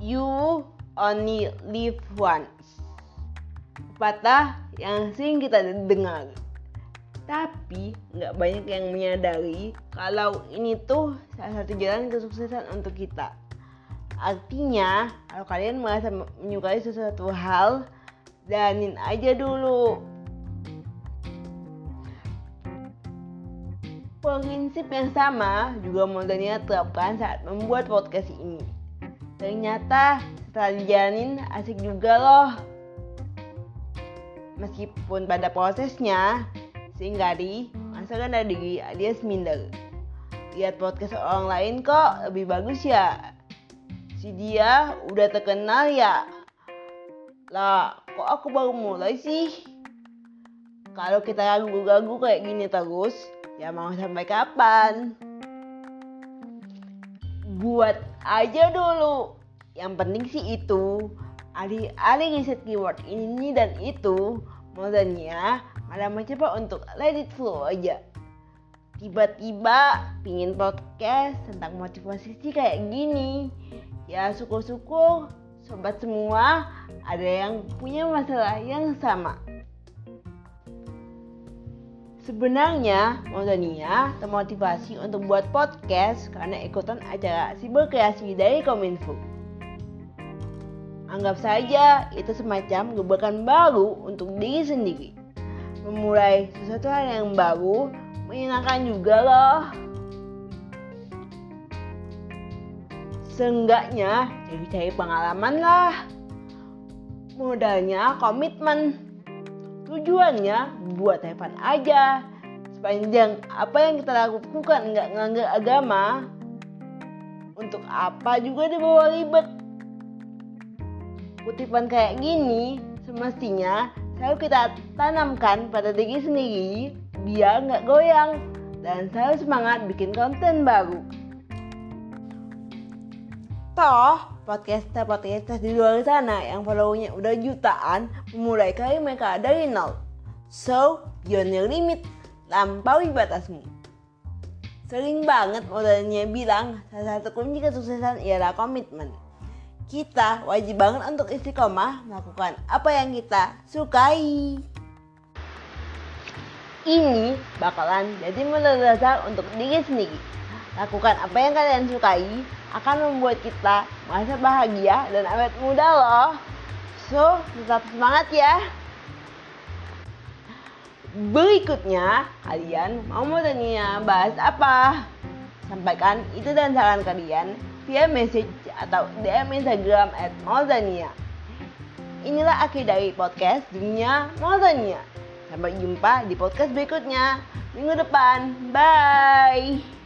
You only live once. Patah yang sering kita dengar. Tapi nggak banyak yang menyadari kalau ini tuh salah satu jalan kesuksesan untuk kita. Artinya, kalau kalian merasa menyukai sesuatu hal, jalanin aja dulu. Prinsip yang sama juga modalnya terapkan saat membuat podcast ini. Ternyata setelah dijalanin asik juga loh. Meskipun pada prosesnya sering kali masakan dari alias minder. Lihat podcast orang lain kok lebih bagus ya. Si dia udah terkenal ya. Lah, kok aku baru mulai sih? Kalau kita ragu-ragu kayak gini terus, ya mau sampai kapan? Buat aja dulu. Yang penting sih itu, alih-alih riset keyword ini dan itu, modalnya malah mencoba untuk let it flow aja. Tiba-tiba pingin podcast tentang motivasi sih kayak gini. Ya syukur-syukur sobat semua ada yang punya masalah yang sama. Sebenarnya Maudania termotivasi untuk buat podcast karena ikutan acara siber kreasi dari Kominfo. Anggap saja itu semacam gebrakan baru untuk diri sendiri. Memulai sesuatu hal yang baru menyenangkan juga loh. Seenggaknya jadi cari pengalaman lah. Modalnya komitmen. Tujuannya buat hebat aja. Sepanjang apa yang kita lakukan nggak nganggap agama, untuk apa juga dibawa ribet. Kutipan kayak gini semestinya selalu kita tanamkan pada diri sendiri biar nggak goyang dan selalu semangat bikin konten baru. Toh, podcaster-podcaster di luar sana yang followernya udah jutaan memulai karir mereka dari nol. So, you're your limit. Lampaui batasmu. Sering banget modalnya bilang salah satu kunci kesuksesan ialah komitmen. Kita wajib banget untuk istiqomah melakukan apa yang kita sukai. Ini bakalan jadi modal dasar untuk diri sendiri. Lakukan apa yang kalian sukai akan membuat kita merasa bahagia dan awet muda loh. So, tetap semangat ya. Berikutnya, kalian mau modalnya bahas apa? Sampaikan itu dan saran kalian via message atau DM Instagram at Moldania. Inilah akhir dari podcast Dunia Moldania. Sampai jumpa di podcast berikutnya minggu depan. Bye!